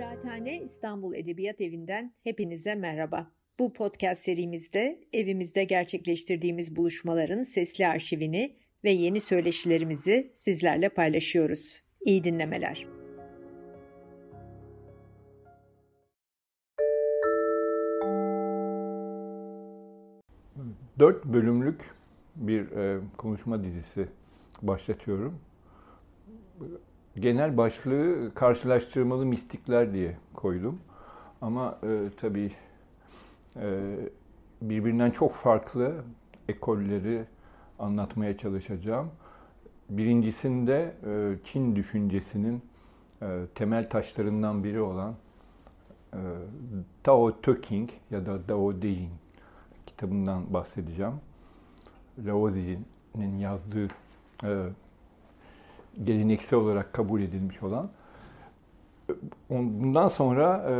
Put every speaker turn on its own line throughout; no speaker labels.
Kıraathane İstanbul Edebiyat Evi'nden hepinize merhaba. Bu podcast serimizde evimizde gerçekleştirdiğimiz buluşmaların sesli arşivini ve yeni söyleşilerimizi sizlerle paylaşıyoruz. İyi dinlemeler.
Dört bölümlük bir e, konuşma dizisi başlatıyorum. Genel başlığı karşılaştırmalı mistikler diye koydum. Ama e, tabii e, birbirinden çok farklı ekolleri anlatmaya çalışacağım. Birincisinde e, Çin düşüncesinin e, temel taşlarından biri olan e, Tao Te Ching ya da Dao De Jing kitabından bahsedeceğim. Laozi'nin yazdığı e, geleneksel olarak kabul edilmiş olan. Bundan sonra e,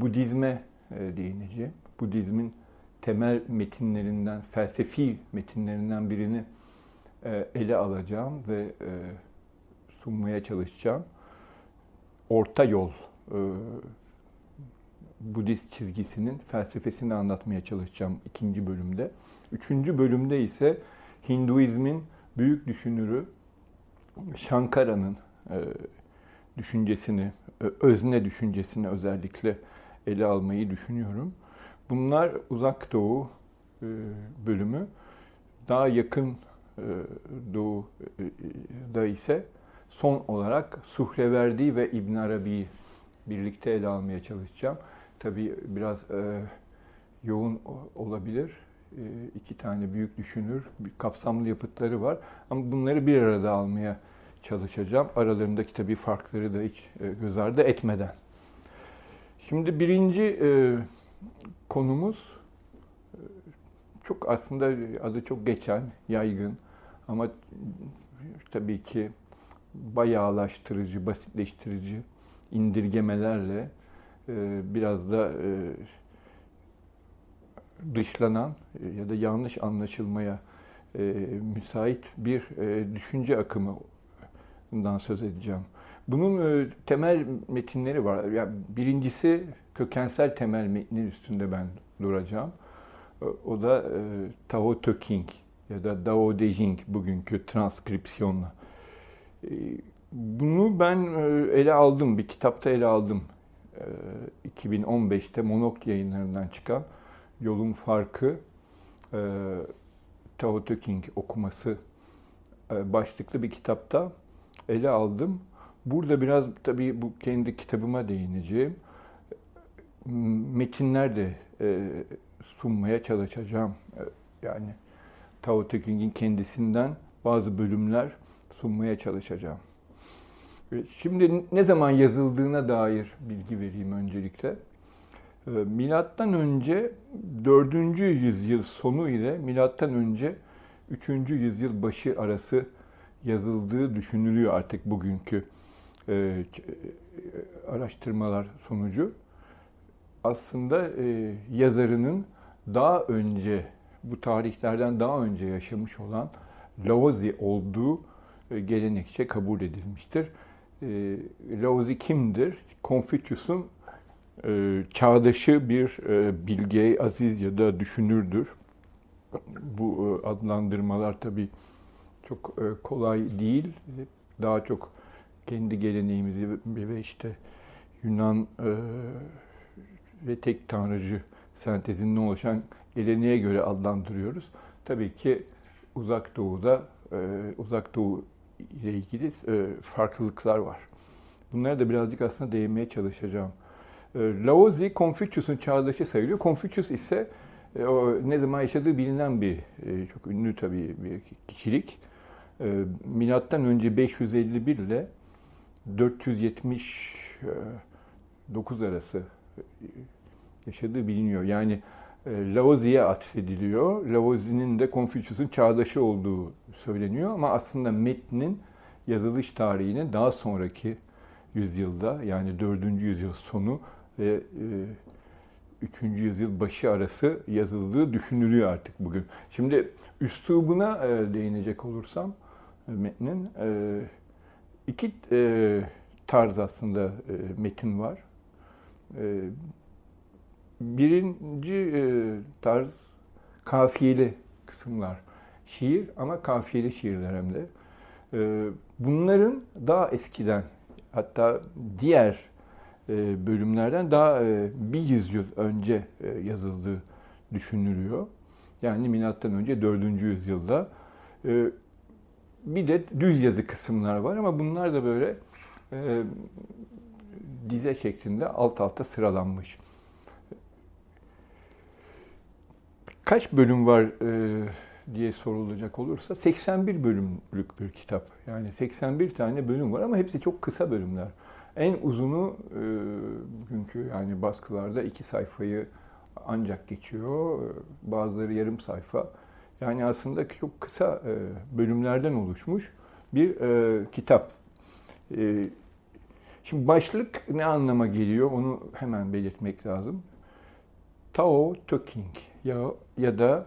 Budizme e, değineceğim. Budizmin temel metinlerinden, felsefi metinlerinden birini e, ele alacağım ve sunmaya çalışacağım. Orta yol Budist çizgisinin felsefesini anlatmaya çalışacağım ikinci bölümde. Üçüncü bölümde ise Hinduizmin büyük düşünürü Shankara'nın e, düşüncesini, e, özne düşüncesini özellikle ele almayı düşünüyorum. Bunlar Uzak Doğu e, bölümü. Daha yakın e, Doğu'da ise son olarak Suhreverdi ve İbn Arabi'yi birlikte ele almaya çalışacağım. Tabii biraz e, yoğun olabilir. E, iki tane büyük düşünür, bir kapsamlı yapıtları var. Ama bunları bir arada almaya çalışacağım. Aralarındaki tabii farkları da hiç e, göz ardı etmeden. Şimdi birinci e, konumuz çok aslında adı çok geçen, yaygın ama tabii ki bayağılaştırıcı, basitleştirici indirgemelerle biraz da dışlanan ya da yanlış anlaşılmaya e, müsait bir e, düşünce akımından söz edeceğim. Bunun e, temel metinleri var. Yani birincisi kökensel temel metnin üstünde ben duracağım. E, o da e, Tao Te Ching ya da Dao De Jing bugünkü transkripsiyonla. E, bunu ben e, ele aldım, bir kitapta ele aldım. 2015'te Monok yayınlarından çıkan Yolun Farkı Tao Te Ching okuması başlıklı bir kitapta ele aldım. Burada biraz tabii bu kendi kitabıma değineceğim. Metinler de sunmaya çalışacağım. Yani Tao Te Ching'in kendisinden bazı bölümler sunmaya çalışacağım. Şimdi ne zaman yazıldığına dair bilgi vereyim öncelikle. Ee, milattan önce 4. yüzyıl sonu ile milattan önce 3. yüzyıl başı arası yazıldığı düşünülüyor artık bugünkü e, e, araştırmalar sonucu. Aslında e, yazarının daha önce bu tarihlerden daha önce yaşamış olan Laozi olduğu gelenekçe kabul edilmiştir e, Laozi kimdir? Konfüçyüs'ün e, çağdaşı bir e, bilge, aziz ya da düşünürdür. Bu e, adlandırmalar tabii çok e, kolay değil. Daha çok kendi geleneğimizi ve işte Yunan e, ve tek tanrıcı sentezinden oluşan geleneğe göre adlandırıyoruz. Tabii ki Uzak Doğu'da, e, Uzak Doğu ile ilgili e, farklılıklar var. Bunlara da birazcık aslında değinmeye çalışacağım. E, Laozi, Confucius'un çağdaşı sayılıyor. Confucius ise e, o ne zaman yaşadığı bilinen bir, çok ünlü tabii bir kişilik. Milattan önce 551 ile 479 arası yaşadığı biliniyor. Yani Laozi'ye atfediliyor. Laozi'nin de Confucius'un çağdaşı olduğu söyleniyor ama aslında metnin yazılış tarihinin daha sonraki yüzyılda yani 4. yüzyıl sonu ve 3. E, yüzyıl başı arası yazıldığı düşünülüyor artık bugün. Şimdi üslubuna e, değinecek olursam e, metnin iki tarz aslında metin var. Birinci tarz kafiyeli kısımlar. Şiir ama kafiyeli şiirler hem de. Bunların daha eskiden hatta diğer bölümlerden daha e, bir yüzyıl önce e, yazıldığı düşünülüyor. Yani milattan önce 4. yüzyılda. Bir de düz yazı kısımlar var ama bunlar da böyle dize şeklinde alt alta sıralanmış. Kaç bölüm var diye sorulacak olursa 81 bölümlük bir kitap. Yani 81 tane bölüm var ama hepsi çok kısa bölümler. En uzunu e, bugünkü yani baskılarda iki sayfayı ancak geçiyor. Bazıları yarım sayfa. Yani aslında çok kısa e, bölümlerden oluşmuş bir e, kitap. E, şimdi başlık ne anlama geliyor onu hemen belirtmek lazım. Tao Talking ya, ya da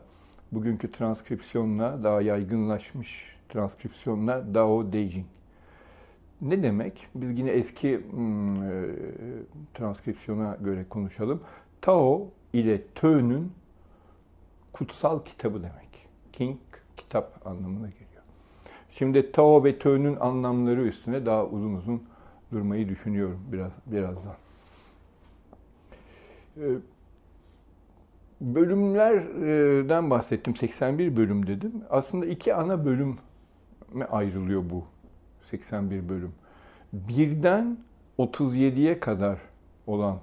bugünkü transkripsiyonla daha yaygınlaşmış transkripsiyonla Dao Deijing. Ne demek? Biz yine eski hmm, e, transkripsiyona göre konuşalım. Tao ile Tö'nün kutsal kitabı demek. King kitap anlamına geliyor. Şimdi Tao ve Tö'nün anlamları üstüne daha uzun uzun durmayı düşünüyorum biraz birazdan. E, bölümlerden bahsettim. 81 bölüm dedim. Aslında iki ana bölüm ayrılıyor bu 81 bölüm. Birden 37'ye kadar olan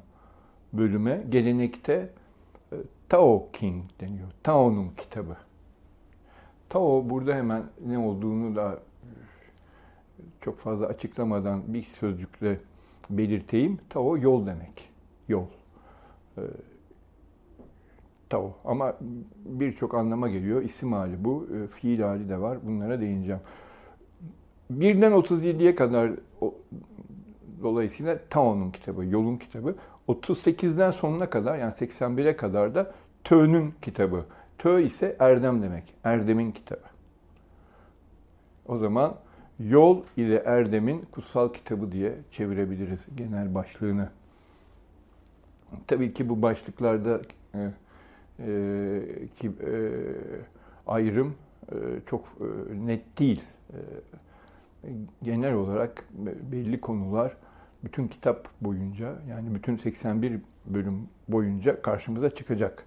bölüme gelenekte e, Tao King deniyor. Tao'nun kitabı. Tao burada hemen ne olduğunu da çok fazla açıklamadan bir sözcükle belirteyim. Tao yol demek. Yol. E, Tao. Ama birçok anlama geliyor. İsim hali bu. E, fiil hali de var. Bunlara değineceğim. Birden 37'ye kadar dolayısıyla Tao'nun kitabı, Yol'un kitabı. 38'den sonuna kadar yani 81'e kadar da Tö'nün kitabı. Tö ise erdem demek. Erdem'in kitabı. O zaman Yol ile Erdem'in kutsal kitabı diye çevirebiliriz genel başlığını. Tabii ki bu başlıklarda e, e, ki e, ayrım e, çok e, net değil. E, genel olarak belli konular bütün kitap boyunca yani bütün 81 bölüm boyunca karşımıza çıkacak.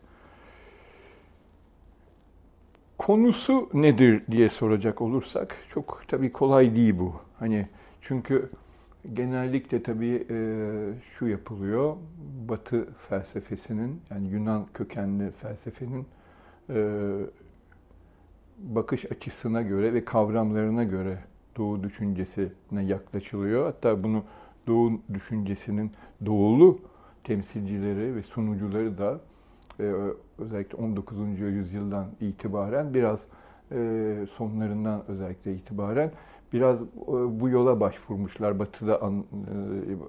Konusu nedir diye soracak olursak çok tabii kolay değil bu. Hani çünkü genellikle tabii e, şu yapılıyor. Batı felsefesinin yani Yunan kökenli felsefenin e, bakış açısına göre ve kavramlarına göre Doğu düşüncesine yaklaşılıyor. Hatta bunu Doğu düşüncesinin doğulu temsilcileri ve sunucuları da e, özellikle 19. yüzyıldan itibaren biraz e, sonlarından özellikle itibaren biraz e, bu yola başvurmuşlar. Batı'da an,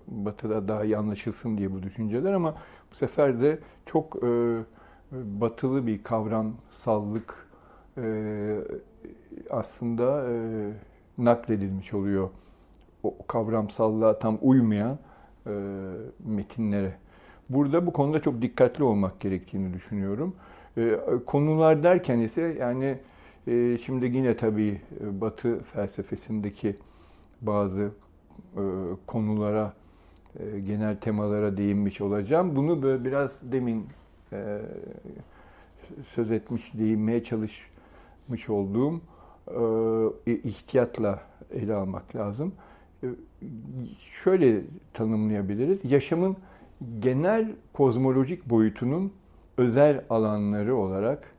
Batı'da daha iyi anlaşılsın diye bu düşünceler ama bu sefer de çok batılı bir kavramsallık aslında nakledilmiş oluyor. O kavramsallığa tam uymayan e, metinlere. Burada bu konuda çok dikkatli olmak gerektiğini düşünüyorum. E, konular derken ise yani e, şimdi yine tabii e, Batı felsefesindeki bazı e, konulara, e, genel temalara değinmiş olacağım. Bunu böyle biraz demin e, söz etmiş, değinmeye çalışmış olduğum ihtiyatla ele almak lazım. E, şöyle tanımlayabiliriz. Yaşamın genel kozmolojik boyutunun özel alanları olarak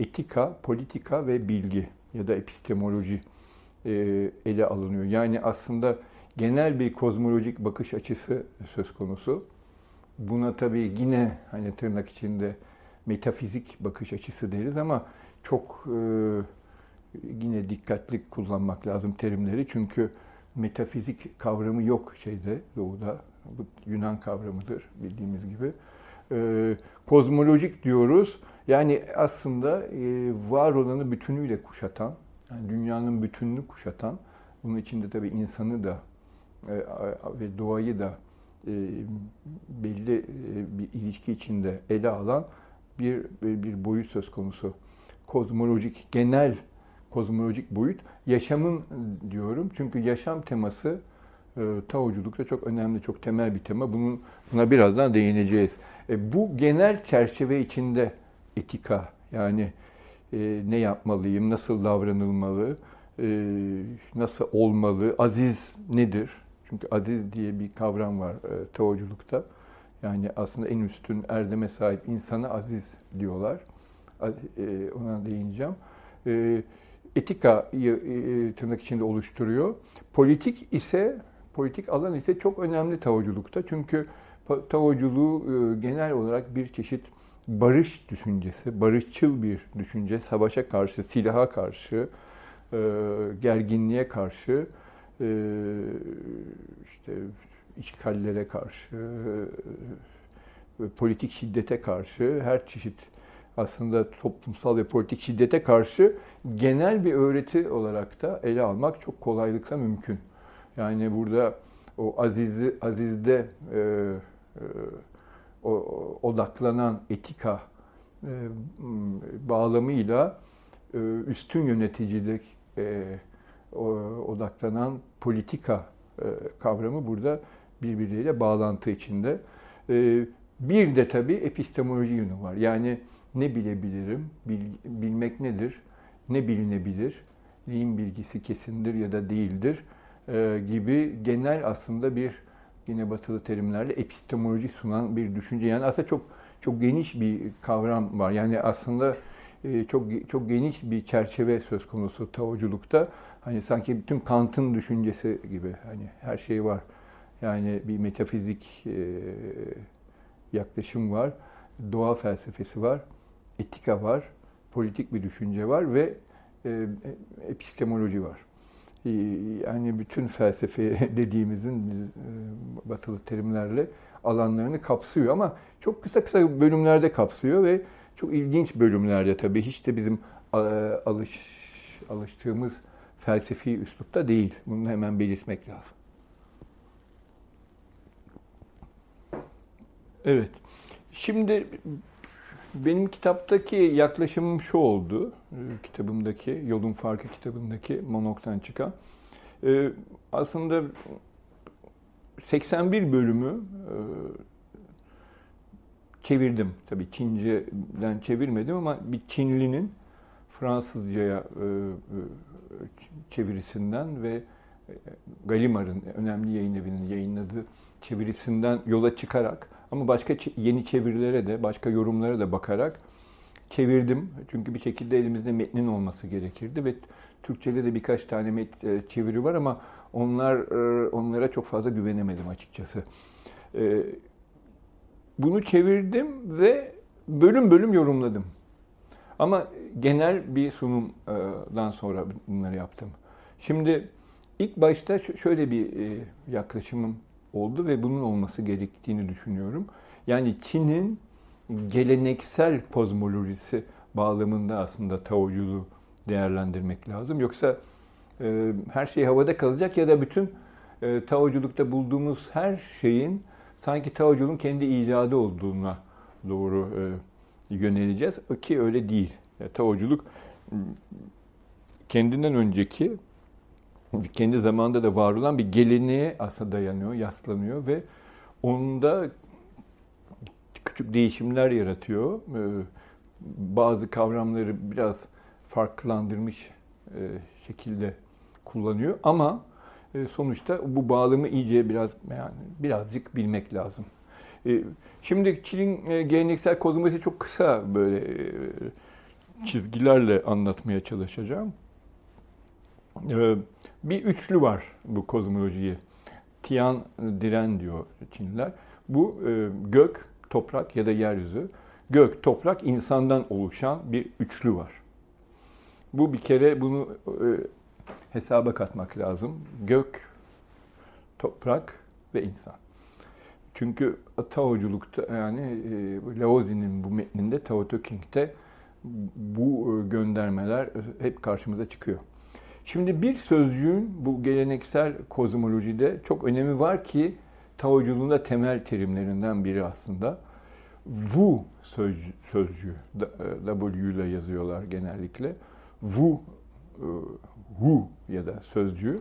etika, politika ve bilgi ya da epistemoloji e, ele alınıyor. Yani aslında genel bir kozmolojik bakış açısı söz konusu. Buna tabii yine hani tırnak içinde metafizik bakış açısı deriz ama çok e, yine dikkatli kullanmak lazım terimleri. Çünkü metafizik kavramı yok şeyde doğuda. Bu Yunan kavramıdır bildiğimiz gibi. Ee, kozmolojik diyoruz. Yani aslında e, var olanı bütünüyle kuşatan, yani dünyanın bütününü kuşatan, bunun içinde tabii insanı da ve doğayı da belli bir ilişki içinde ele alan bir bir boyut söz konusu. Kozmolojik, genel kozmolojik boyut. Yaşamın diyorum çünkü yaşam teması Taoculukta çok önemli, çok temel bir tema. Bunun, buna birazdan değineceğiz. E, bu genel çerçeve içinde etika yani e, ne yapmalıyım, nasıl davranılmalı, e, nasıl olmalı, aziz nedir? Çünkü aziz diye bir kavram var e, Taoculukta. Yani aslında en üstün erdeme sahip insana aziz diyorlar. E, ona değineceğim. E, etikayı e, tırnak içinde oluşturuyor. Politik ise politik alan ise çok önemli Taoculukta. Çünkü Taoculuğu e, genel olarak bir çeşit barış düşüncesi, barışçıl bir düşünce, savaşa karşı, silaha karşı, e, gerginliğe karşı, e, işte işgallere karşı, politik şiddete karşı, her çeşit aslında toplumsal ve politik şiddete karşı genel bir öğreti olarak da ele almak çok kolaylıkla mümkün. Yani burada o azizi, azizde e, e, o, odaklanan etika e, bağlamıyla e, üstün yöneticilik e, o, odaklanan politika e, kavramı burada birbirleriyle bağlantı içinde. E, bir de tabii epistemoloji yönü var. Yani ne bilebilirim, bil, bilmek nedir, ne bilinebilir, neyin bilgisi kesindir ya da değildir e, gibi genel aslında bir yine batılı terimlerle epistemoloji sunan bir düşünce. Yani aslında çok çok geniş bir kavram var. Yani aslında e, çok çok geniş bir çerçeve söz konusu Taoculukta. Hani sanki bütün Kant'ın düşüncesi gibi hani her şey var. Yani bir metafizik e, yaklaşım var, doğa felsefesi var, etika var, politik bir düşünce var ve epistemoloji var. Yani bütün felsefe dediğimizin e, batılı terimlerle alanlarını kapsıyor ama çok kısa kısa bölümlerde kapsıyor ve çok ilginç bölümlerde tabii hiç de bizim alış, alıştığımız felsefi üslupta değil. Bunu hemen belirtmek lazım. Evet. Şimdi benim kitaptaki yaklaşımım şu oldu. E, kitabımdaki, Yolun Farkı kitabındaki monoktan çıkan. E, aslında 81 bölümü e, çevirdim. Tabii Çince'den çevirmedim ama bir Çinlinin Fransızcaya çevirisinden ve Gallimar'ın önemli yayın evinin yayınladığı çevirisinden yola çıkarak ama başka yeni çevirilere de, başka yorumlara da bakarak çevirdim. Çünkü bir şekilde elimizde metnin olması gerekirdi ve Türkçe'de de birkaç tane met e, çeviri var ama onlar e, onlara çok fazla güvenemedim açıkçası. E, bunu çevirdim ve bölüm bölüm yorumladım. Ama genel bir sunumdan sonra bunları yaptım. Şimdi ilk başta şöyle bir yaklaşımım oldu ve bunun olması gerektiğini düşünüyorum. Yani Çin'in geleneksel kozmolojisi bağlamında aslında Taoculuğu değerlendirmek lazım. Yoksa e, her şey havada kalacak ya da bütün e, Taoculukta bulduğumuz her şeyin sanki Taoculuğun kendi icadı olduğuna doğru e, yöneleceğiz. Ki öyle değil. Yani Taoculuk kendinden önceki kendi zamanında da var olan bir geleneğe aslında dayanıyor, yaslanıyor ve onda küçük değişimler yaratıyor. Ee, bazı kavramları biraz farklılandırmış e, şekilde kullanıyor ama e, sonuçta bu bağlamı iyice biraz yani birazcık bilmek lazım. E, şimdi Çin'in geleneksel kozmolojisi çok kısa böyle çizgilerle anlatmaya çalışacağım. Ee, bir üçlü var bu kozmolojiyi. Tian diren diyor Çinliler. Bu e, gök, toprak ya da yeryüzü. Gök, toprak, insandan oluşan bir üçlü var. Bu bir kere bunu e, hesaba katmak lazım. Gök, toprak ve insan. Çünkü Taoculukta yani e, Laozi'nin bu metninde Tao Te Ching'de bu göndermeler hep karşımıza çıkıyor. Şimdi bir sözcüğün bu geleneksel kozmolojide çok önemi var ki Taoculuğunda temel terimlerinden biri aslında. Wu sözcüğü, sözcüğü W ile yazıyorlar genellikle. Wu, e, wu ya da sözcüğü.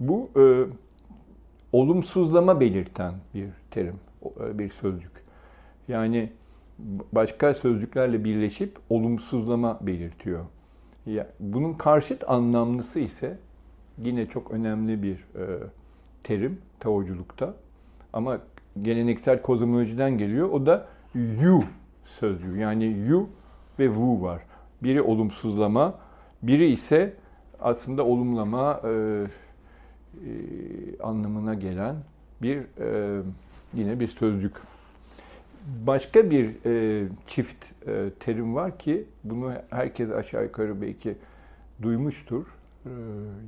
Bu e, olumsuzlama belirten bir terim, e, bir sözcük. Yani başka sözcüklerle birleşip olumsuzlama belirtiyor. Ya, bunun karşıt anlamlısı ise yine çok önemli bir e, terim Taoculukta. Ama geleneksel kozmolojiden geliyor. O da you sözcüğü. Yani you ve wu var. Biri olumsuzlama, biri ise aslında olumlama e, e, anlamına gelen bir e, yine bir sözcük. Başka bir e, çift e, terim var ki bunu herkes aşağı yukarı belki duymuştur. E,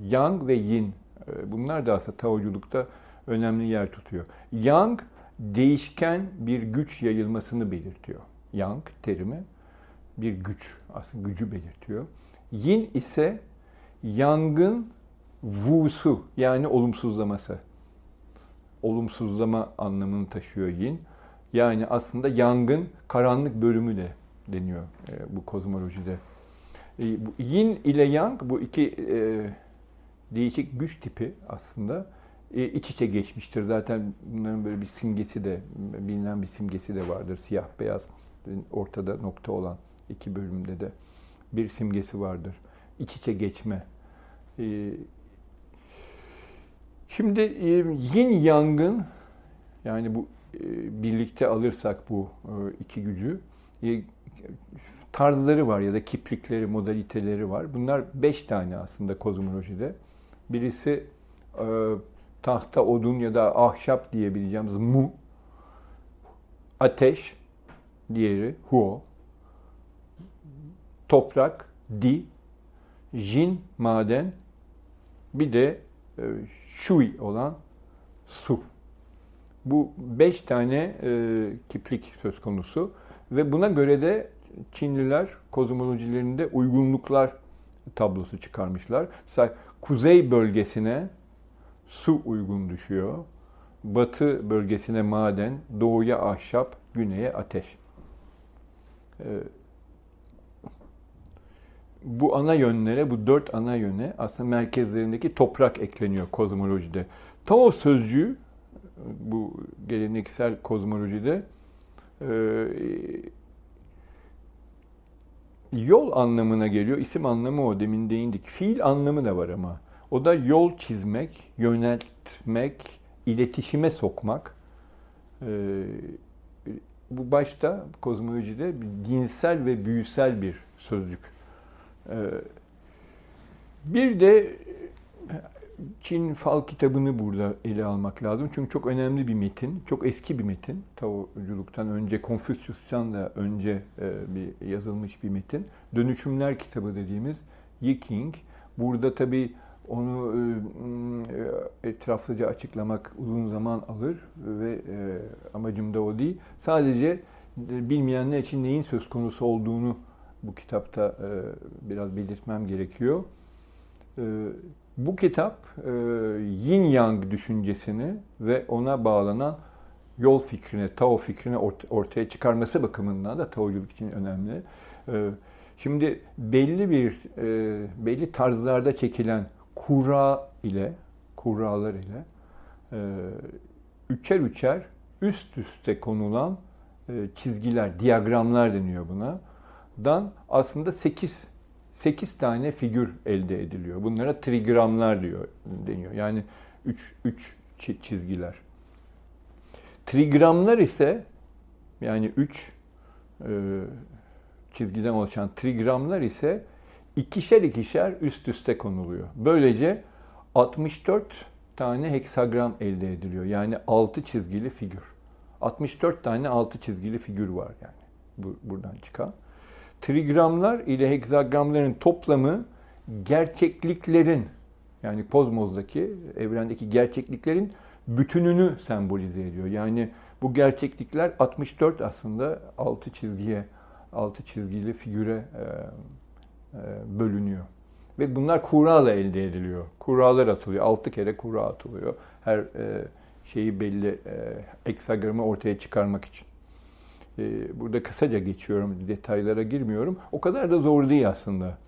yang ve yin. E, bunlar da aslında Taoculukta önemli yer tutuyor. Yang değişken bir güç yayılmasını belirtiyor. Yang terimi bir güç, aslında gücü belirtiyor. Yin ise yangın vusu yani olumsuzlaması. Olumsuzlama anlamını taşıyor yin. Yani aslında yangın karanlık bölümü de deniyor e, bu kozmolojide. E, yin ile yang bu iki e, değişik güç tipi aslında e, iç içe geçmiştir. Zaten bunların böyle bir simgesi de, bilinen bir simgesi de vardır. Siyah beyaz ortada nokta olan iki bölümde de bir simgesi vardır. İç içe geçme. E, şimdi e, yin yangın yani bu birlikte alırsak bu iki gücü tarzları var ya da kiplikleri, modaliteleri var. Bunlar beş tane aslında kozmolojide. Birisi tahta, odun ya da ahşap diyebileceğimiz mu, ateş, diğeri huo, toprak, di, jin, maden, bir de e, shui olan su. Bu beş tane e, kiplik söz konusu ve buna göre de Çinliler kozmolojilerinde uygunluklar tablosu çıkarmışlar. Mesela kuzey bölgesine su uygun düşüyor. Batı bölgesine maden, doğuya ahşap, güneye ateş. Ee, bu ana yönlere, bu dört ana yöne aslında merkezlerindeki toprak ekleniyor kozmolojide. Tao sözcüğü bu geleneksel kozmolojide e, yol anlamına geliyor. İsim anlamı o demin değindik. Fiil anlamı da var ama. O da yol çizmek, yöneltmek, iletişime sokmak. Ee, bu başta kozmolojide dinsel ve büyüsel bir sözcük. Ee, bir de Çin fal kitabını burada ele almak lazım. Çünkü çok önemli bir metin, çok eski bir metin. Taoculuktan önce, Konfüçyüs'tan da önce e, bir yazılmış bir metin. Dönüşümler kitabı dediğimiz Yi King. Burada tabii onu e, etraflıca açıklamak uzun zaman alır ve e, amacım da o değil. Sadece e, bilmeyenler için neyin söz konusu olduğunu bu kitapta biraz belirtmem gerekiyor. Bu kitap yin yang düşüncesini ve ona bağlanan yol fikrine, Tao fikrine ortaya çıkarması bakımından da Taoculuk için önemli. Şimdi belli bir belli tarzlarda çekilen kura ile, kuralar ile e, üçer üçer üst üste konulan e, çizgiler, diyagramlar deniyor buna. Dan aslında 8 8 tane figür elde ediliyor. Bunlara trigramlar diyor deniyor. Yani 3 3 çizgiler. Trigramlar ise yani 3 e, çizgiden oluşan trigramlar ise ikişer ikişer üst üste konuluyor. Böylece 64 tane heksagram elde ediliyor. Yani 6 çizgili figür. 64 tane 6 çizgili figür var yani bu, buradan çıkan. Trigramlar ile heksagramların toplamı gerçekliklerin yani kozmozdaki, evrendeki gerçekliklerin bütününü sembolize ediyor. Yani bu gerçeklikler 64 aslında 6 çizgiye, 6 çizgili figüre e, bölünüyor. Ve bunlar kurayla elde ediliyor. Kuralar atılıyor. Altı kere kura atılıyor. Her e, şeyi belli, e, eksagramı ortaya çıkarmak için. E, burada kısaca geçiyorum, detaylara girmiyorum. O kadar da zor değil aslında.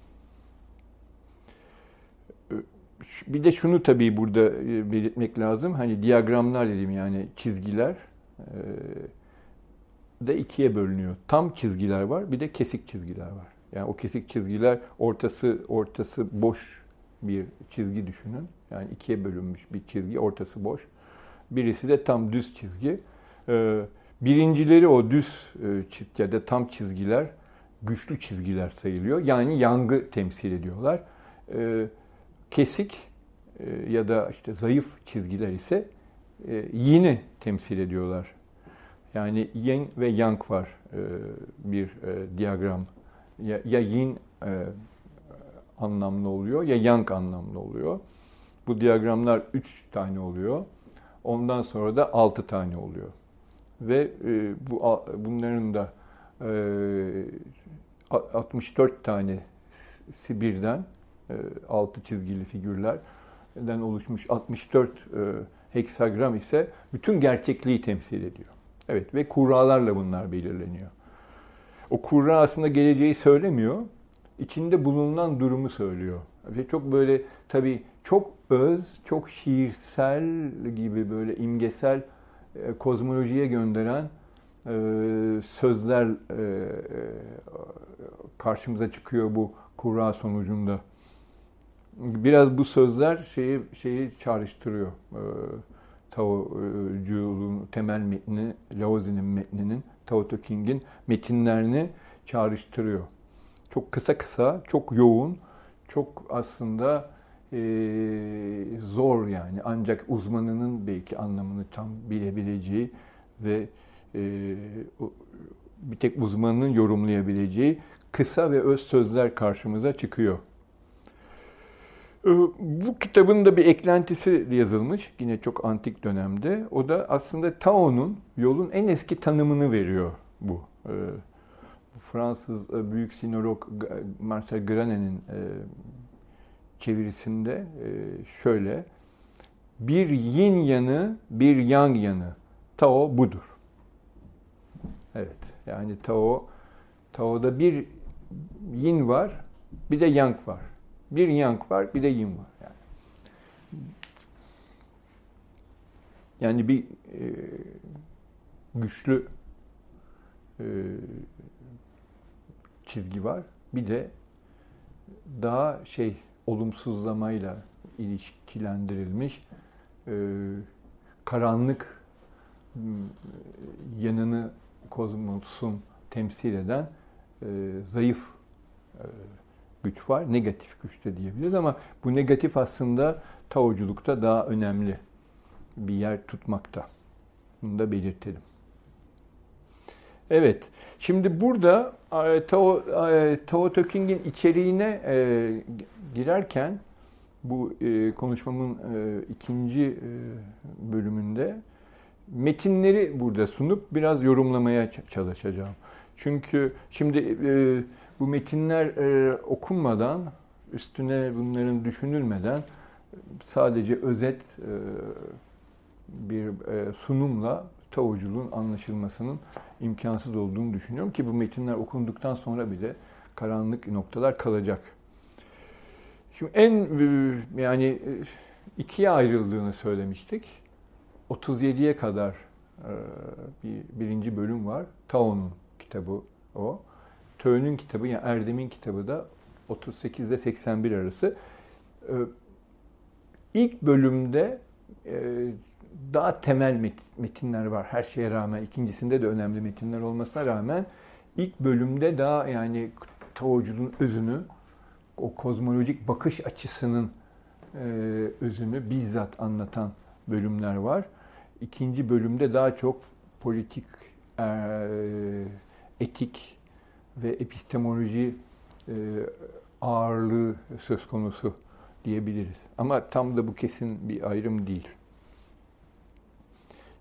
E, bir de şunu tabii burada e, belirtmek lazım. Hani diyagramlar dedim yani çizgiler e, de ikiye bölünüyor. Tam çizgiler var, bir de kesik çizgiler var. Yani o kesik çizgiler ortası ortası boş bir çizgi düşünün. Yani ikiye bölünmüş bir çizgi, ortası boş. Birisi de tam düz çizgi. Ee, birincileri o düz e, çizgi ya da tam çizgiler güçlü çizgiler sayılıyor. Yani yangı temsil ediyorlar. Ee, kesik e, ya da işte zayıf çizgiler ise e, yini temsil ediyorlar. Yani yin ve yang var bir diyagram. Ya yin anlamlı oluyor ya yang anlamlı oluyor. Bu diyagramlar üç tane oluyor. Ondan sonra da 6 tane oluyor. Ve e, bu bunların da e, 64 tanesi birden e, 6 çizgili figürlerden oluşmuş 64 e, heksagram ise bütün gerçekliği temsil ediyor. Evet ve kurralarla bunlar belirleniyor. O kurra aslında geleceği söylemiyor. içinde bulunan durumu söylüyor. Ve çok böyle tabii çok öz, çok şiirsel gibi böyle imgesel kozmolojiye gönderen e, sözler e, e, karşımıza çıkıyor bu kura sonucunda. Biraz bu sözler şeyi şeyi çağrıştırıyor. E, Tao'culuğun temel metni, Laozi'nin metninin, Tao Te Ching'in metinlerini çağrıştırıyor. Çok kısa kısa, çok yoğun, çok aslında e, zor yani. Ancak uzmanının belki anlamını tam bilebileceği ve e, bir tek uzmanın yorumlayabileceği kısa ve öz sözler karşımıza çıkıyor. E, bu kitabın da bir eklentisi yazılmış yine çok antik dönemde. O da aslında Tao'nun yolun en eski tanımını veriyor bu. E, Fransız e, büyük sinolog Marcel Granet'in çevirisinde e, şöyle. Bir yin yanı, bir yang yanı. Tao budur. Evet. Yani Tao, Tao'da bir yin var, bir de yang var. Bir yang var, bir de yin var. Yani, yani bir e, güçlü e, çizgi var. Bir de daha şey olumsuzlamayla ilişkilendirilmiş e, karanlık yanını kozmosun temsil eden e, zayıf e, güç var. Negatif güç de diyebiliriz ama bu negatif aslında Taoculukta daha önemli bir yer tutmakta. Bunu da belirtelim. Evet. Şimdi burada e, Tao, e, Tao içeriğine e, girerken bu konuşmamın ikinci bölümünde metinleri burada sunup biraz yorumlamaya çalışacağım. Çünkü şimdi bu metinler okunmadan, üstüne bunların düşünülmeden sadece özet bir sunumla Taoculuğun anlaşılmasının imkansız olduğunu düşünüyorum ki bu metinler okunduktan sonra bile karanlık noktalar kalacak. Şimdi en e, yani e, ikiye ayrıldığını söylemiştik. 37'ye kadar e, bir birinci bölüm var. Tao'nun kitabı o. Tö'nün kitabı yani Erdem'in kitabı da 38 ile 81 arası. İlk bölümde daha temel metinler var her şeye rağmen. ikincisinde de önemli metinler olmasına rağmen ilk bölümde daha yani Tao'cunun özünü, o kozmolojik bakış açısının e, özünü bizzat anlatan bölümler var. İkinci bölümde daha çok politik, e, etik ve epistemoloji e, ağırlığı söz konusu diyebiliriz. Ama tam da bu kesin bir ayrım değil.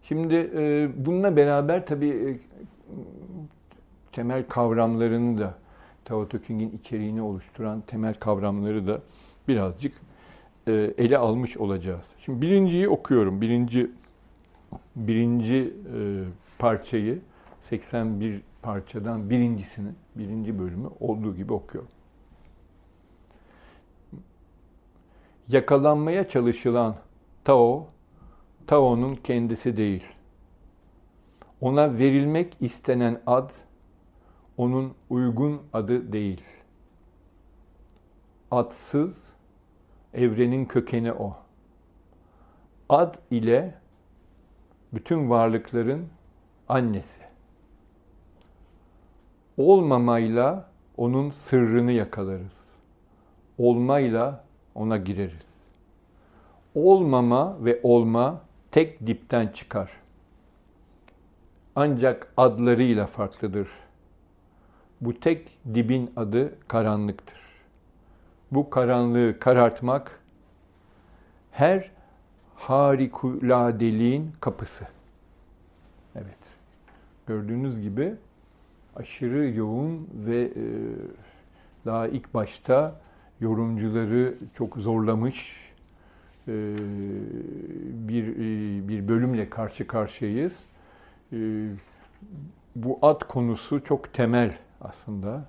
Şimdi bununla beraber tabii temel kavramlarını da Tao Te Ching'in içeriğini oluşturan temel kavramları da birazcık e, ele almış olacağız. Şimdi birinciyi okuyorum. Birinci birinci e, parçayı 81 parçadan birincisini, birinci bölümü olduğu gibi okuyorum. Yakalanmaya çalışılan Tao, Tao'nun kendisi değil. Ona verilmek istenen ad, onun uygun adı değil. Adsız, evrenin kökeni o. Ad ile bütün varlıkların annesi. Olmamayla onun sırrını yakalarız. Olmayla ona gireriz. Olmama ve olma tek dipten çıkar. Ancak adlarıyla farklıdır. Bu tek dibin adı karanlıktır. Bu karanlığı karartmak her harikuladeliğin kapısı. Evet. Gördüğünüz gibi aşırı yoğun ve e, daha ilk başta yorumcuları çok zorlamış bir e, bir bölümle karşı karşıyayız. E, bu ad konusu çok temel aslında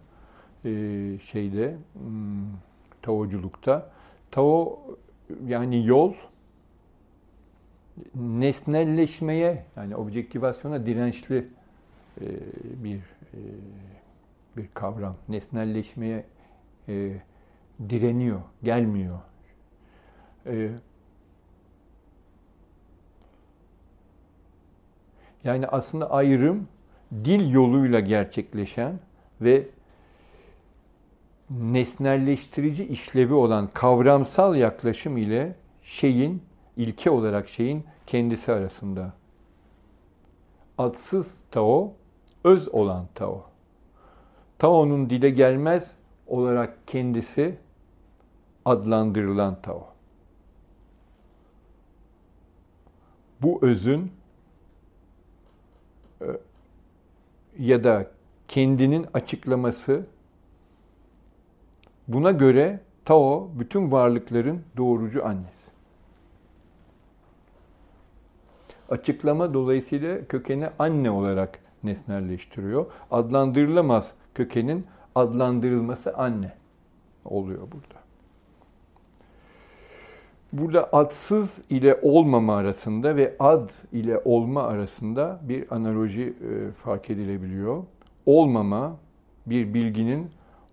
e, şeyde hmm, Taoculukta. Tao yani yol nesnelleşmeye yani objektivasyona dirençli e, bir bir kavram. Nesnelleşmeye direniyor, gelmiyor. E, yani aslında ayrım dil yoluyla gerçekleşen ve nesnelleştirici işlevi olan kavramsal yaklaşım ile şeyin, ilke olarak şeyin kendisi arasında. Adsız Tao, öz olan Tao. Tao'nun dile gelmez olarak kendisi adlandırılan Tao. Bu özün e, ya da kendinin açıklaması buna göre Tao bütün varlıkların doğrucu annesi. Açıklama dolayısıyla kökeni anne olarak nesnelleştiriyor. Adlandırılamaz kökenin adlandırılması anne oluyor burada. Burada adsız ile olmama arasında ve ad ile olma arasında bir analoji e, fark edilebiliyor. Olmama bir bilginin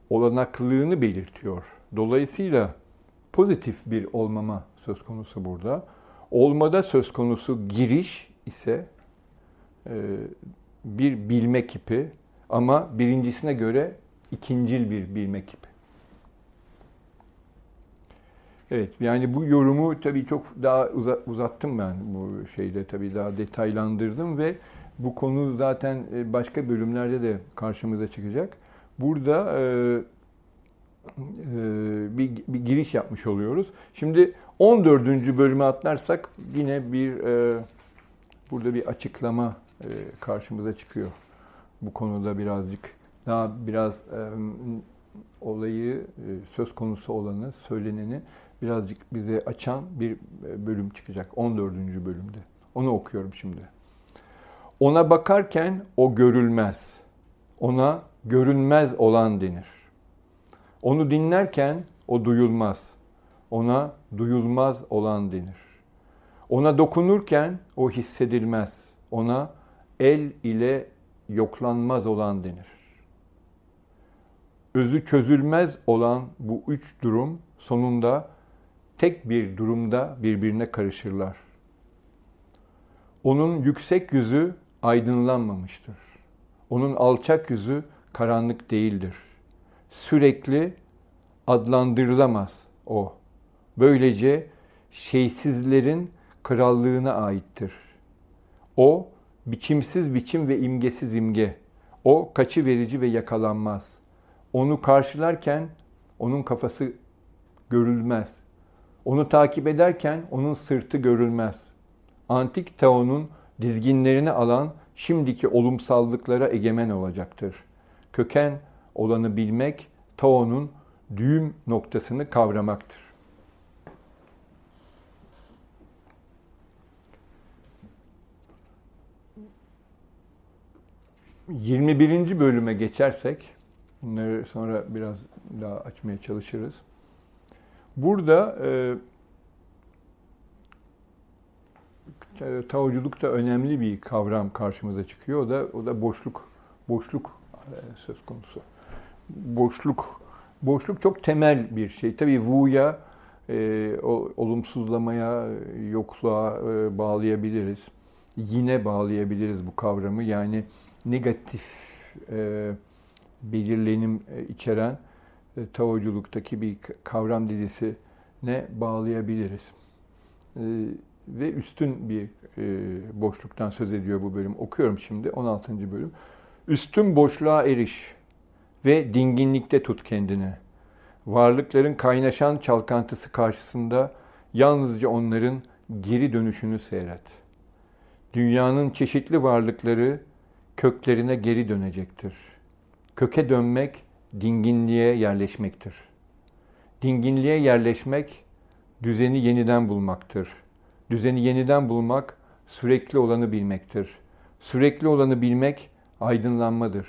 olanaklığını belirtiyor. Dolayısıyla pozitif bir olmama söz konusu burada. Olmada söz konusu giriş ise e, bir bilme kipi ama birincisine göre ikincil bir bilme kipi. Evet yani bu yorumu tabii çok daha uzattım ben bu şeyde tabii daha detaylandırdım ve bu konu zaten e, başka bölümlerde de karşımıza çıkacak. Burada e, e, bir, bir giriş yapmış oluyoruz. Şimdi 14. bölüme atlarsak yine bir e, burada bir açıklama e, karşımıza çıkıyor. Bu konuda birazcık daha biraz e, olayı e, söz konusu olanı, söyleneni birazcık bize açan bir e, bölüm çıkacak 14. bölümde. Onu okuyorum şimdi. Ona bakarken o görülmez. Ona görünmez olan denir. Onu dinlerken o duyulmaz. Ona duyulmaz olan denir. Ona dokunurken o hissedilmez. Ona el ile yoklanmaz olan denir. Özü çözülmez olan bu üç durum sonunda tek bir durumda birbirine karışırlar. Onun yüksek yüzü aydınlanmamıştır. Onun alçak yüzü karanlık değildir. Sürekli adlandırılamaz o. Böylece şeysizlerin krallığına aittir. O biçimsiz biçim ve imgesiz imge. O kaçı verici ve yakalanmaz. Onu karşılarken onun kafası görülmez. Onu takip ederken onun sırtı görülmez. Antik Tao'nun dizginlerini alan şimdiki olumsallıklara egemen olacaktır. Köken olanı bilmek, Tao'nun düğüm noktasını kavramaktır. 21. bölüme geçersek, bunları sonra biraz daha açmaya çalışırız. Burada e, Taoculukta önemli bir kavram karşımıza çıkıyor. O da o da boşluk. Boşluk e, söz konusu. Boşluk. Boşluk çok temel bir şey. Tabii Wu'ya e, olumsuzlamaya, yokluğa e, bağlayabiliriz. Yine bağlayabiliriz bu kavramı. Yani negatif e, belirlenim e, içeren e, Taoculuktaki bir kavram dizisi ne bağlayabiliriz. E, ve üstün bir e, boşluktan söz ediyor bu bölüm. Okuyorum şimdi 16. bölüm. Üstün boşluğa eriş ve dinginlikte tut kendini. Varlıkların kaynaşan çalkantısı karşısında yalnızca onların geri dönüşünü seyret. Dünyanın çeşitli varlıkları köklerine geri dönecektir. Köke dönmek dinginliğe yerleşmektir. Dinginliğe yerleşmek düzeni yeniden bulmaktır. Düzeni yeniden bulmak sürekli olanı bilmektir. Sürekli olanı bilmek aydınlanmadır.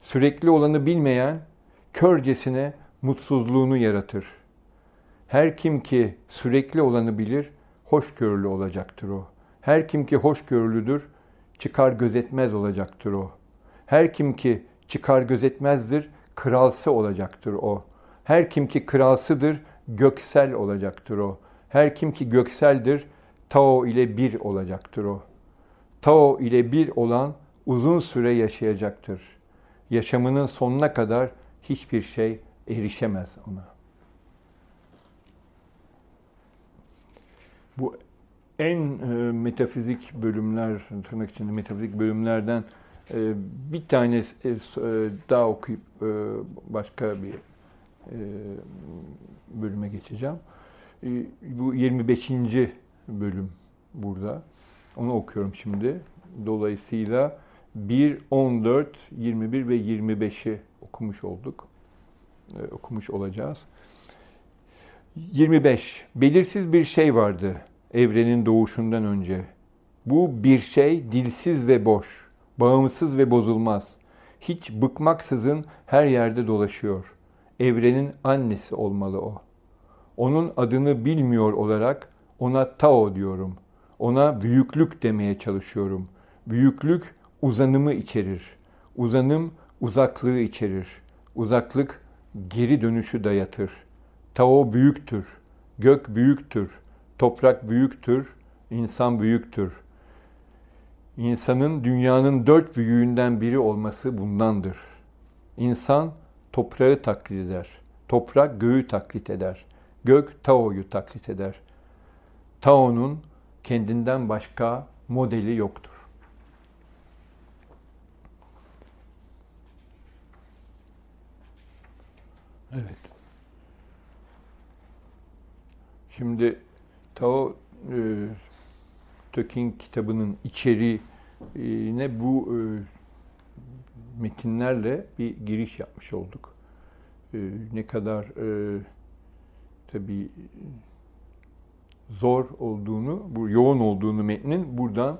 Sürekli olanı bilmeyen körcesine mutsuzluğunu yaratır. Her kim ki sürekli olanı bilir, hoşgörülü olacaktır o. Her kim ki hoşgörülüdür, çıkar gözetmez olacaktır o. Her kim ki çıkar gözetmezdir, kralsı olacaktır o. Her kim ki kralsıdır, göksel olacaktır o. Her kim ki gökseldir, Tao ile bir olacaktır o. Tao ile bir olan uzun süre yaşayacaktır. Yaşamının sonuna kadar hiçbir şey erişemez ona. Bu en e, metafizik bölümler, tırnak içinde metafizik bölümlerden bir tane e, e, daha okuyup e, başka bir bölüme geçeceğim. E, bu 25. bölüm burada. Onu okuyorum şimdi. Dolayısıyla 1, 14, 21 ve 25'i okumuş olduk. E, okumuş olacağız. 25. Belirsiz bir şey vardı evrenin doğuşundan önce. Bu bir şey dilsiz ve boş, bağımsız ve bozulmaz. Hiç bıkmaksızın her yerde dolaşıyor. Evrenin annesi olmalı o. Onun adını bilmiyor olarak ona Tao diyorum. Ona büyüklük demeye çalışıyorum. Büyüklük uzanımı içerir. Uzanım uzaklığı içerir. Uzaklık geri dönüşü dayatır. Tao büyüktür. Gök büyüktür. Toprak büyüktür, insan büyüktür. İnsanın dünyanın dört büyüğünden biri olması bundandır. İnsan toprağı taklit eder. Toprak göğü taklit eder. Gök Tao'yu taklit eder. Tao'nun kendinden başka modeli yoktur. Evet. Şimdi Tao e, Töking kitabının içeriğine bu e, metinlerle bir giriş yapmış olduk. E, ne kadar e, tabii zor olduğunu, bu yoğun olduğunu metnin buradan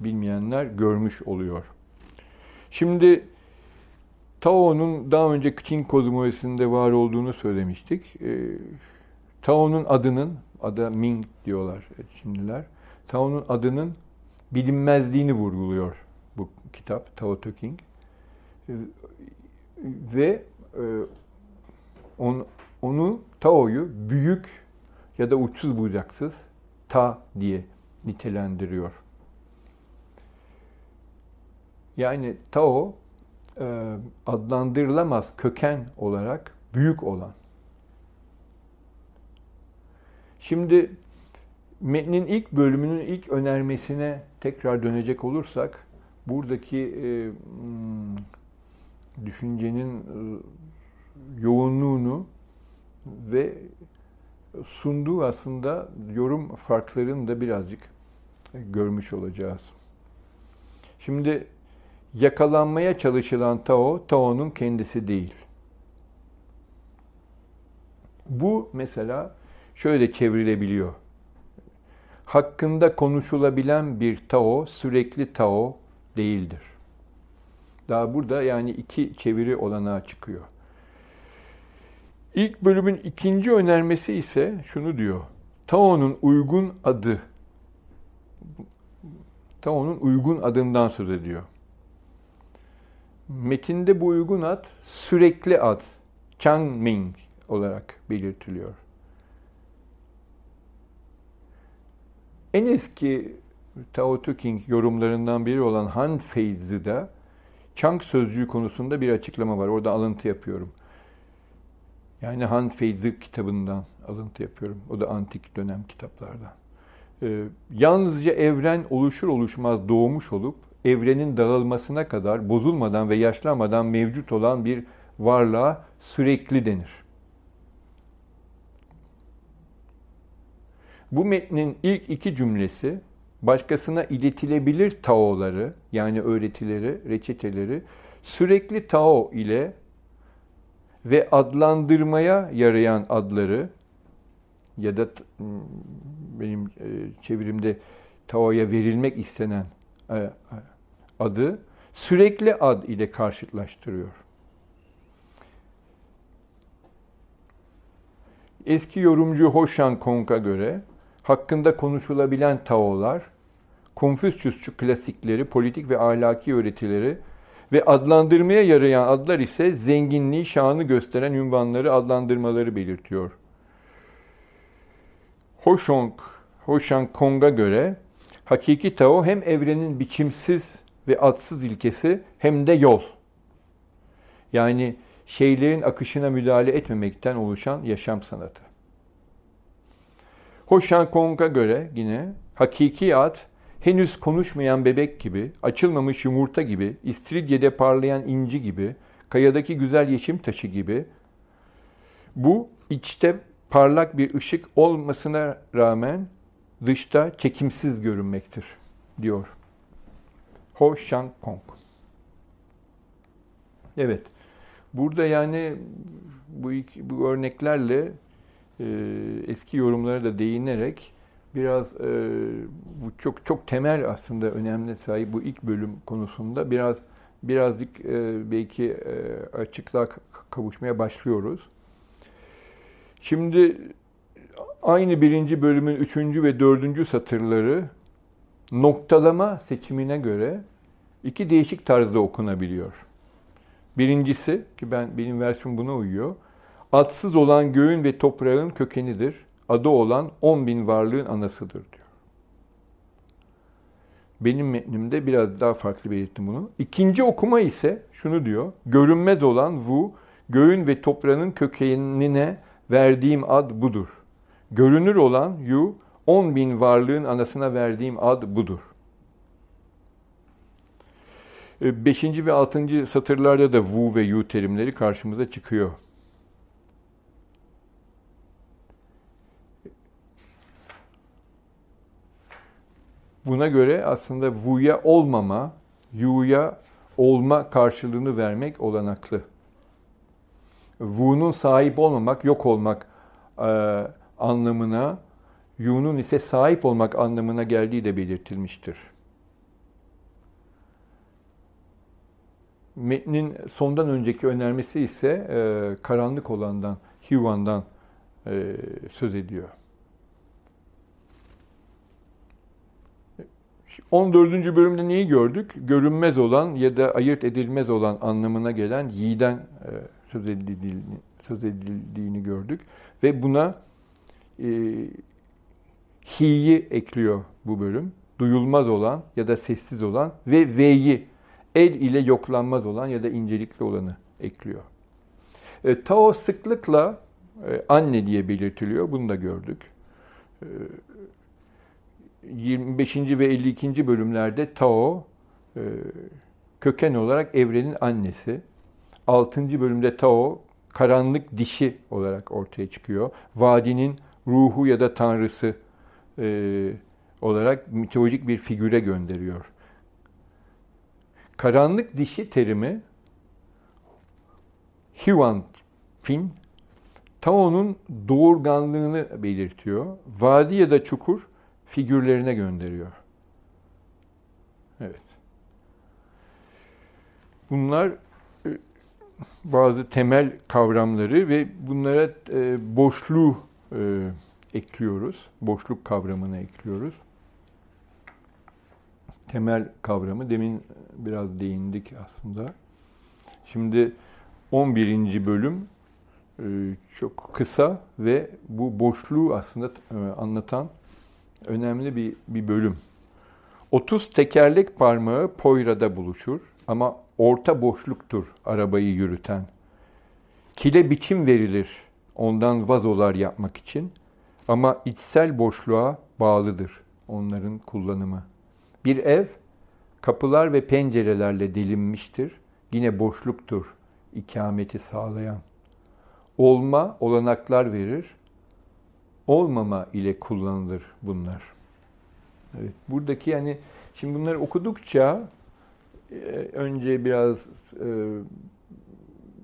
bilmeyenler görmüş oluyor. Şimdi Tao'nun daha önce Çin kozmolojisinde var olduğunu söylemiştik. E, Tao'nun adının Ada Ming diyorlar Çinliler. Tao'nun adının bilinmezliğini vurguluyor bu kitap Tao Te King. Ve e, on, onu Tao'yu büyük ya da uçsuz bucaksız Ta diye nitelendiriyor. Yani Tao e, adlandırılamaz köken olarak büyük olan Şimdi metnin ilk bölümünün ilk önermesine tekrar dönecek olursak buradaki e, hmm, düşüncenin e, yoğunluğunu ve sunduğu aslında yorum farklarını da birazcık görmüş olacağız. Şimdi Yakalanmaya çalışılan Tao, Tao'nun kendisi değil. Bu mesela şöyle çevrilebiliyor. Hakkında konuşulabilen bir Tao sürekli Tao değildir. Daha burada yani iki çeviri olanağı çıkıyor. İlk bölümün ikinci önermesi ise şunu diyor. Tao'nun uygun adı. Tao'nun uygun adından söz ediyor. Metinde bu uygun ad sürekli ad. Changming olarak belirtiliyor. En eski Tao Te Ching yorumlarından biri olan Han Feizi'de Chang sözcüğü konusunda bir açıklama var. Orada alıntı yapıyorum. Yani Han Feizi kitabından alıntı yapıyorum. O da antik dönem kitaplardan. Ee, yalnızca evren oluşur oluşmaz doğmuş olup evrenin dağılmasına kadar bozulmadan ve yaşlanmadan mevcut olan bir varlığa sürekli denir. Bu metnin ilk iki cümlesi başkasına iletilebilir taoları yani öğretileri, reçeteleri sürekli tao ile ve adlandırmaya yarayan adları ya da benim e, çevirimde taoya verilmek istenen e, adı sürekli ad ile karşıtlaştırıyor. Eski yorumcu Hoşan Kong'a göre hakkında konuşulabilen Taolar, Konfüçyüsçü klasikleri, politik ve ahlaki öğretileri ve adlandırmaya yarayan adlar ise zenginliği, şanı gösteren ünvanları, adlandırmaları belirtiyor. Hoşong, Hoşan Kong'a göre hakiki Tao hem evrenin biçimsiz ve adsız ilkesi hem de yol. Yani şeylerin akışına müdahale etmemekten oluşan yaşam sanatı. Hoşan Kong'a göre yine hakiki ad henüz konuşmayan bebek gibi, açılmamış yumurta gibi, istiridye'de parlayan inci gibi, kayadaki güzel yeşim taşı gibi bu içte parlak bir ışık olmasına rağmen dışta çekimsiz görünmektir diyor. Ho Shang Kong. Evet. Burada yani bu, bu örneklerle eski yorumlara da değinerek biraz e, bu çok çok temel aslında önemli sahip bu ilk bölüm konusunda biraz birazcık e, belki e, açıklığa kavuşmaya başlıyoruz. Şimdi aynı birinci bölümün üçüncü ve dördüncü satırları noktalama seçimine göre iki değişik tarzda okunabiliyor. Birincisi ki ben benim versiyonum buna uyuyor. Adsız olan göğün ve toprağın kökenidir. Adı olan on bin varlığın anasıdır diyor. Benim metnimde biraz daha farklı belirttim bunu. İkinci okuma ise şunu diyor. Görünmez olan Wu, göğün ve toprağın kökenine verdiğim ad budur. Görünür olan Yu, on bin varlığın anasına verdiğim ad budur. E, beşinci ve altıncı satırlarda da Wu ve Yu terimleri karşımıza çıkıyor. Buna göre aslında Wu'ya olmama, Yu'ya olma karşılığını vermek olanaklı. Wu'nun sahip olmamak, yok olmak e, anlamına, Yu'nun ise sahip olmak anlamına geldiği de belirtilmiştir. Metnin sondan önceki önermesi ise e, karanlık olandan, Hivan'dan e, söz ediyor. 14. bölümde neyi gördük? Görünmez olan ya da ayırt edilmez olan anlamına gelen yiğiden e, söz edildiğini, söz edildiğini gördük. Ve buna e, hi'yi ekliyor bu bölüm. Duyulmaz olan ya da sessiz olan ve ve'yi el ile yoklanmaz olan ya da incelikli olanı ekliyor. E, Tao sıklıkla e, anne diye belirtiliyor. Bunu da gördük. E, 25. ve 52. bölümlerde Tao e, köken olarak evrenin annesi. 6. bölümde Tao karanlık dişi olarak ortaya çıkıyor. Vadinin ruhu ya da tanrısı e, olarak mitolojik bir figüre gönderiyor. karanlık dişi terimi Hiwan Pin Tao'nun doğurganlığını belirtiyor. Vadi ya da çukur figürlerine gönderiyor. Evet. Bunlar e, bazı temel kavramları ve bunlara e, boşluğu e, ekliyoruz. Boşluk kavramını ekliyoruz. Temel kavramı demin biraz değindik aslında. Şimdi 11. bölüm çok kısa ve bu boşluğu aslında anlatan önemli bir, bir bölüm. 30 tekerlek parmağı Poyra'da buluşur ama orta boşluktur arabayı yürüten. Kile biçim verilir ondan vazolar yapmak için ama içsel boşluğa bağlıdır onların kullanımı. Bir ev kapılar ve pencerelerle delinmiştir. Yine boşluktur ikameti sağlayan. Olma olanaklar verir. Olmama ile kullanılır bunlar. Evet, buradaki yani şimdi bunları okudukça e, önce biraz e,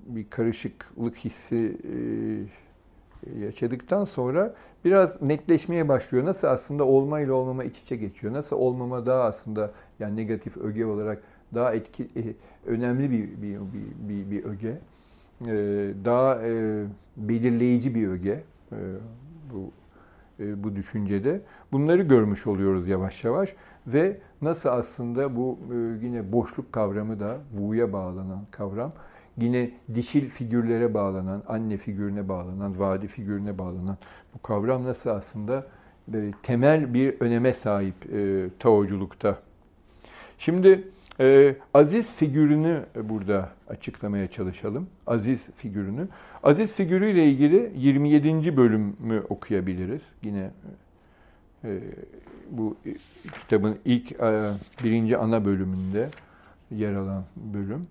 bir karışıklık hissi e, yaşadıktan sonra biraz netleşmeye başlıyor. Nasıl aslında olma ile olmama iç içe geçiyor. Nasıl olmama daha aslında yani negatif öge olarak daha etki önemli bir bir bir, bir, bir öge. Daha belirleyici bir öge bu bu düşüncede. Bunları görmüş oluyoruz yavaş yavaş ve nasıl aslında bu yine boşluk kavramı da Wu'ya bağlanan kavram yine dişil figürlere bağlanan, anne figürüne bağlanan, vadi figürüne bağlanan bu kavram nasıl aslında e, temel bir öneme sahip e, Taoculukta. Şimdi e, aziz figürünü burada açıklamaya çalışalım. Aziz figürünü. Aziz figürüyle ilgili 27. bölümü okuyabiliriz. Yine e, bu kitabın ilk e, birinci ana bölümünde yer alan bölüm.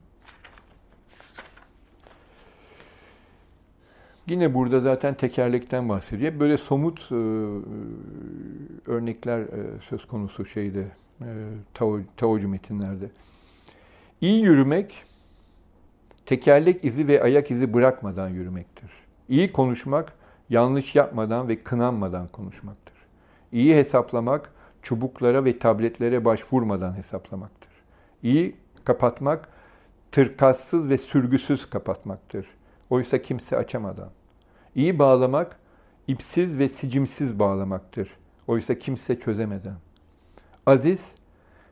Yine burada zaten tekerlekten bahsediyor. Böyle somut e, örnekler e, söz konusu şeyde e, Tao, Taocu metinlerde. İyi yürümek tekerlek izi ve ayak izi bırakmadan yürümektir. İyi konuşmak yanlış yapmadan ve kınanmadan konuşmaktır. İyi hesaplamak çubuklara ve tabletlere başvurmadan hesaplamaktır. İyi kapatmak tırkassız ve sürgüsüz kapatmaktır. Oysa kimse açamadan. İyi bağlamak, ipsiz ve sicimsiz bağlamaktır. Oysa kimse çözemeden. Aziz,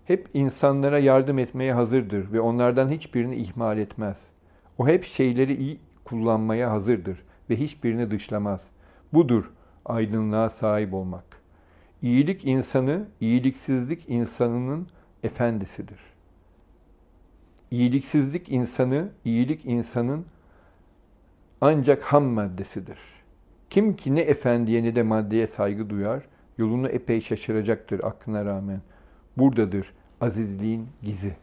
hep insanlara yardım etmeye hazırdır ve onlardan hiçbirini ihmal etmez. O hep şeyleri iyi kullanmaya hazırdır ve hiçbirini dışlamaz. Budur aydınlığa sahip olmak. İyilik insanı, iyiliksizlik insanının efendisidir. İyiliksizlik insanı, iyilik insanın ancak ham maddesidir. Kim ki ne efendiye ne de maddeye saygı duyar, yolunu epey şaşıracaktır aklına rağmen. Buradadır azizliğin gizi.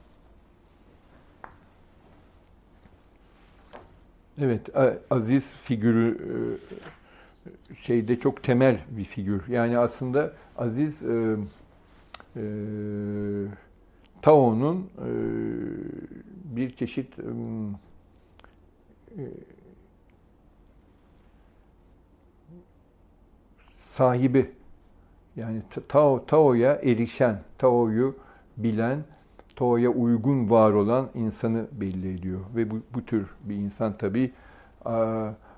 Evet, aziz figürü e, şeyde çok temel bir figür. Yani aslında aziz e, e, Tao'nun e, bir çeşit e, sahibi yani Tao, Tao'ya erişen, Tao'yu bilen, Tao'ya uygun var olan insanı belli ediyor. Ve bu, bu tür bir insan tabii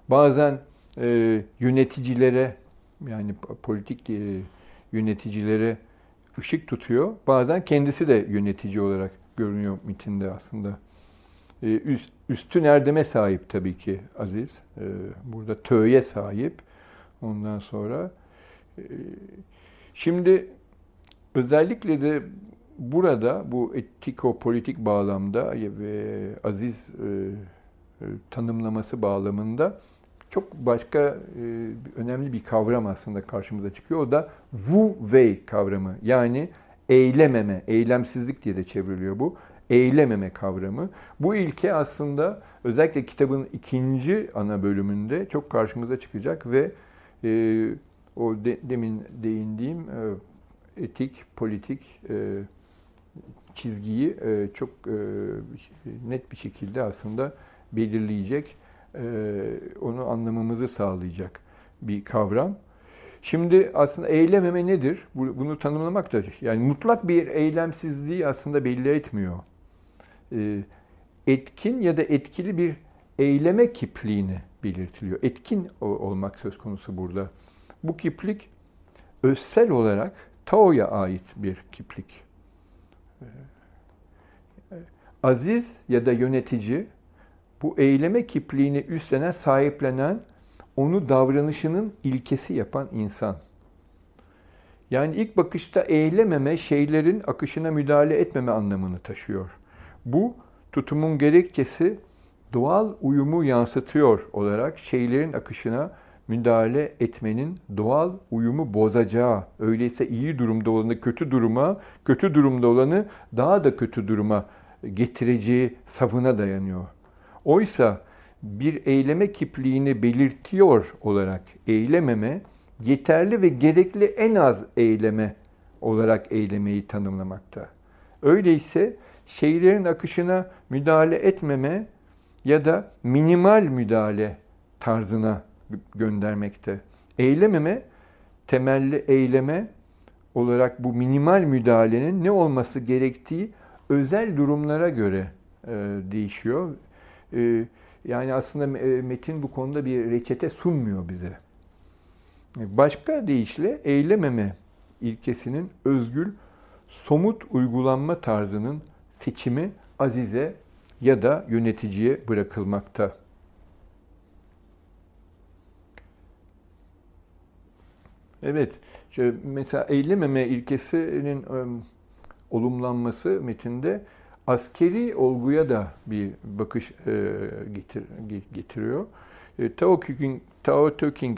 bazen e, yöneticilere yani politik e, yöneticilere ışık tutuyor. Bazen kendisi de yönetici olarak görünüyor mitinde aslında. E, üst, üstün erdeme sahip tabii ki Aziz. E, burada töye sahip. Ondan sonra Şimdi özellikle de burada bu etiko-politik bağlamda ve aziz e, e, tanımlaması bağlamında çok başka e, önemli bir kavram aslında karşımıza çıkıyor. O da Wu Wei kavramı. Yani eylememe, eylemsizlik diye de çevriliyor bu. Eylememe kavramı. Bu ilke aslında özellikle kitabın ikinci ana bölümünde çok karşımıza çıkacak ve o de, demin değindiğim e, etik, politik e, çizgiyi e, çok e, net bir şekilde aslında belirleyecek, e, onu anlamamızı sağlayacak bir kavram. Şimdi aslında eylememe nedir? Bunu tanımlamak da yani mutlak bir eylemsizliği aslında belli etmiyor. Etkin ya da etkili bir eyleme kipliğini belirtiliyor. Etkin olmak söz konusu burada. Bu kiplik özsel olarak Tao'ya ait bir kiplik. Aziz ya da yönetici bu eyleme kipliğini üstlenen, sahiplenen, onu davranışının ilkesi yapan insan. Yani ilk bakışta eylememe, şeylerin akışına müdahale etmeme anlamını taşıyor. Bu tutumun gerekçesi doğal uyumu yansıtıyor olarak şeylerin akışına müdahale etmenin doğal uyumu bozacağı, öyleyse iyi durumda olanı kötü duruma, kötü durumda olanı daha da kötü duruma getireceği savına dayanıyor. Oysa bir eyleme kipliğini belirtiyor olarak eylememe, yeterli ve gerekli en az eyleme olarak eylemeyi tanımlamakta. Öyleyse şeylerin akışına müdahale etmeme ya da minimal müdahale tarzına göndermekte. Eylememe, temelli eyleme olarak bu minimal müdahalenin ne olması gerektiği özel durumlara göre e, değişiyor. E, yani aslında e, metin bu konuda bir reçete sunmuyor bize. Başka deyişle eylememe ilkesinin özgül, somut uygulanma tarzının seçimi azize ya da yöneticiye bırakılmakta. Evet, işte mesela eylememe ilkesinin olumlanması metinde askeri olguya da bir bakış getir, getiriyor. E, Tao King, Tao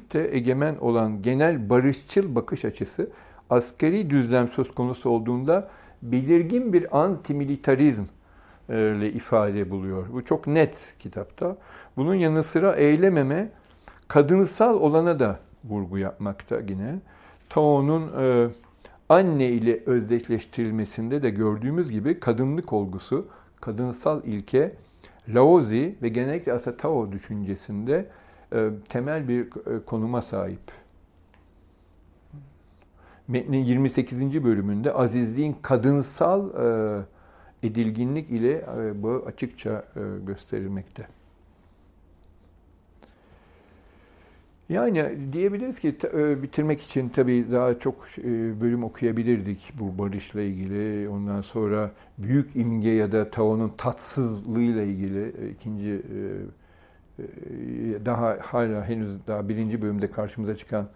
Te egemen olan genel barışçıl bakış açısı askeri düzlem söz konusu olduğunda belirgin bir antimilitarizm ile ifade buluyor. Bu çok net kitapta. Bunun yanı sıra eylememe kadınsal olana da vurgu yapmakta yine. Tao'nun e, anne ile özdeşleştirilmesinde de gördüğümüz gibi kadınlık olgusu, kadınsal ilke Laozi ve genellikle aslında Tao düşüncesinde e, temel bir e, konuma sahip. Metnin 28. bölümünde azizliğin kadınsal e, edilginlik ile e, bağı açıkça e, gösterilmekte. Yani diyebiliriz ki e, bitirmek için tabii daha çok e, bölüm okuyabilirdik bu barışla ilgili. Ondan sonra büyük imge ya da Tao'nun tatsızlığıyla ilgili e, ikinci daha hala henüz daha birinci bölümde karşımıza çıkan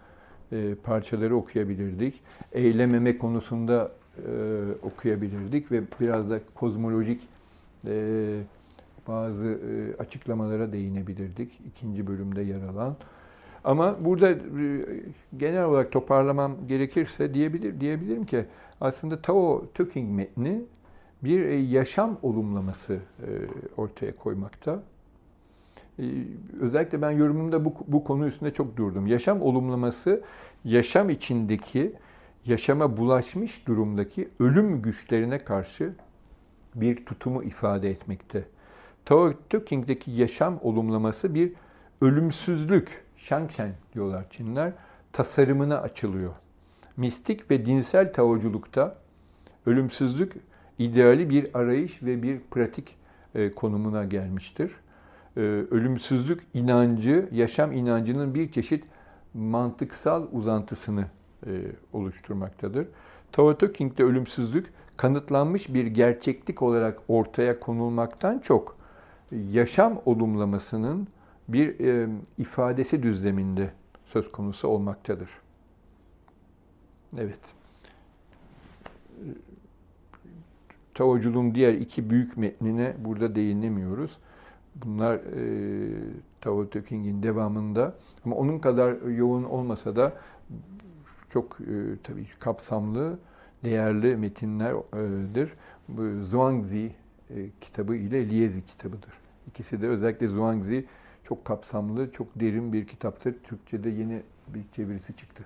parçaları okuyabilirdik. Eylememe konusunda okuyabilirdik ve biraz da kozmolojik bazı açıklamalara değinebilirdik ikinci bölümde yer alan. Ama burada e, genel olarak toparlamam gerekirse diyebilir diyebilirim ki aslında Tao Te Ching metni bir e, yaşam olumlaması e, ortaya koymakta. Özellikle ben yorumumda bu, bu konu üstünde çok durdum. Yaşam olumlaması, yaşam içindeki, yaşama bulaşmış durumdaki ölüm güçlerine karşı bir tutumu ifade etmekte. Tao Te Ching'deki yaşam olumlaması bir ölümsüzlük, Shangchen diyorlar Çinler, tasarımına açılıyor. Mistik ve dinsel taoculukta ölümsüzlük ideali bir arayış ve bir pratik e, konumuna gelmiştir. E, ölümsüzlük inancı, yaşam inancının bir çeşit mantıksal uzantısını e, oluşturmaktadır. Tao Te Ching'de ölümsüzlük kanıtlanmış bir gerçeklik olarak ortaya konulmaktan çok yaşam olumlamasının bir e, ifadesi düzleminde söz konusu olmaktadır. Evet. Taoculuğun diğer iki büyük metnine burada değinemiyoruz. Bunlar e, Tao Te Ching'in devamında ama onun kadar yoğun olmasa da çok e, tabii kapsamlı, değerli metinlerdir. Bu Zhuangzi e, kitabı ile Liezi kitabıdır. İkisi de özellikle Zhuangzi çok kapsamlı, çok derin bir kitaptır. Türkçe'de yeni bir çevirisi çıktı.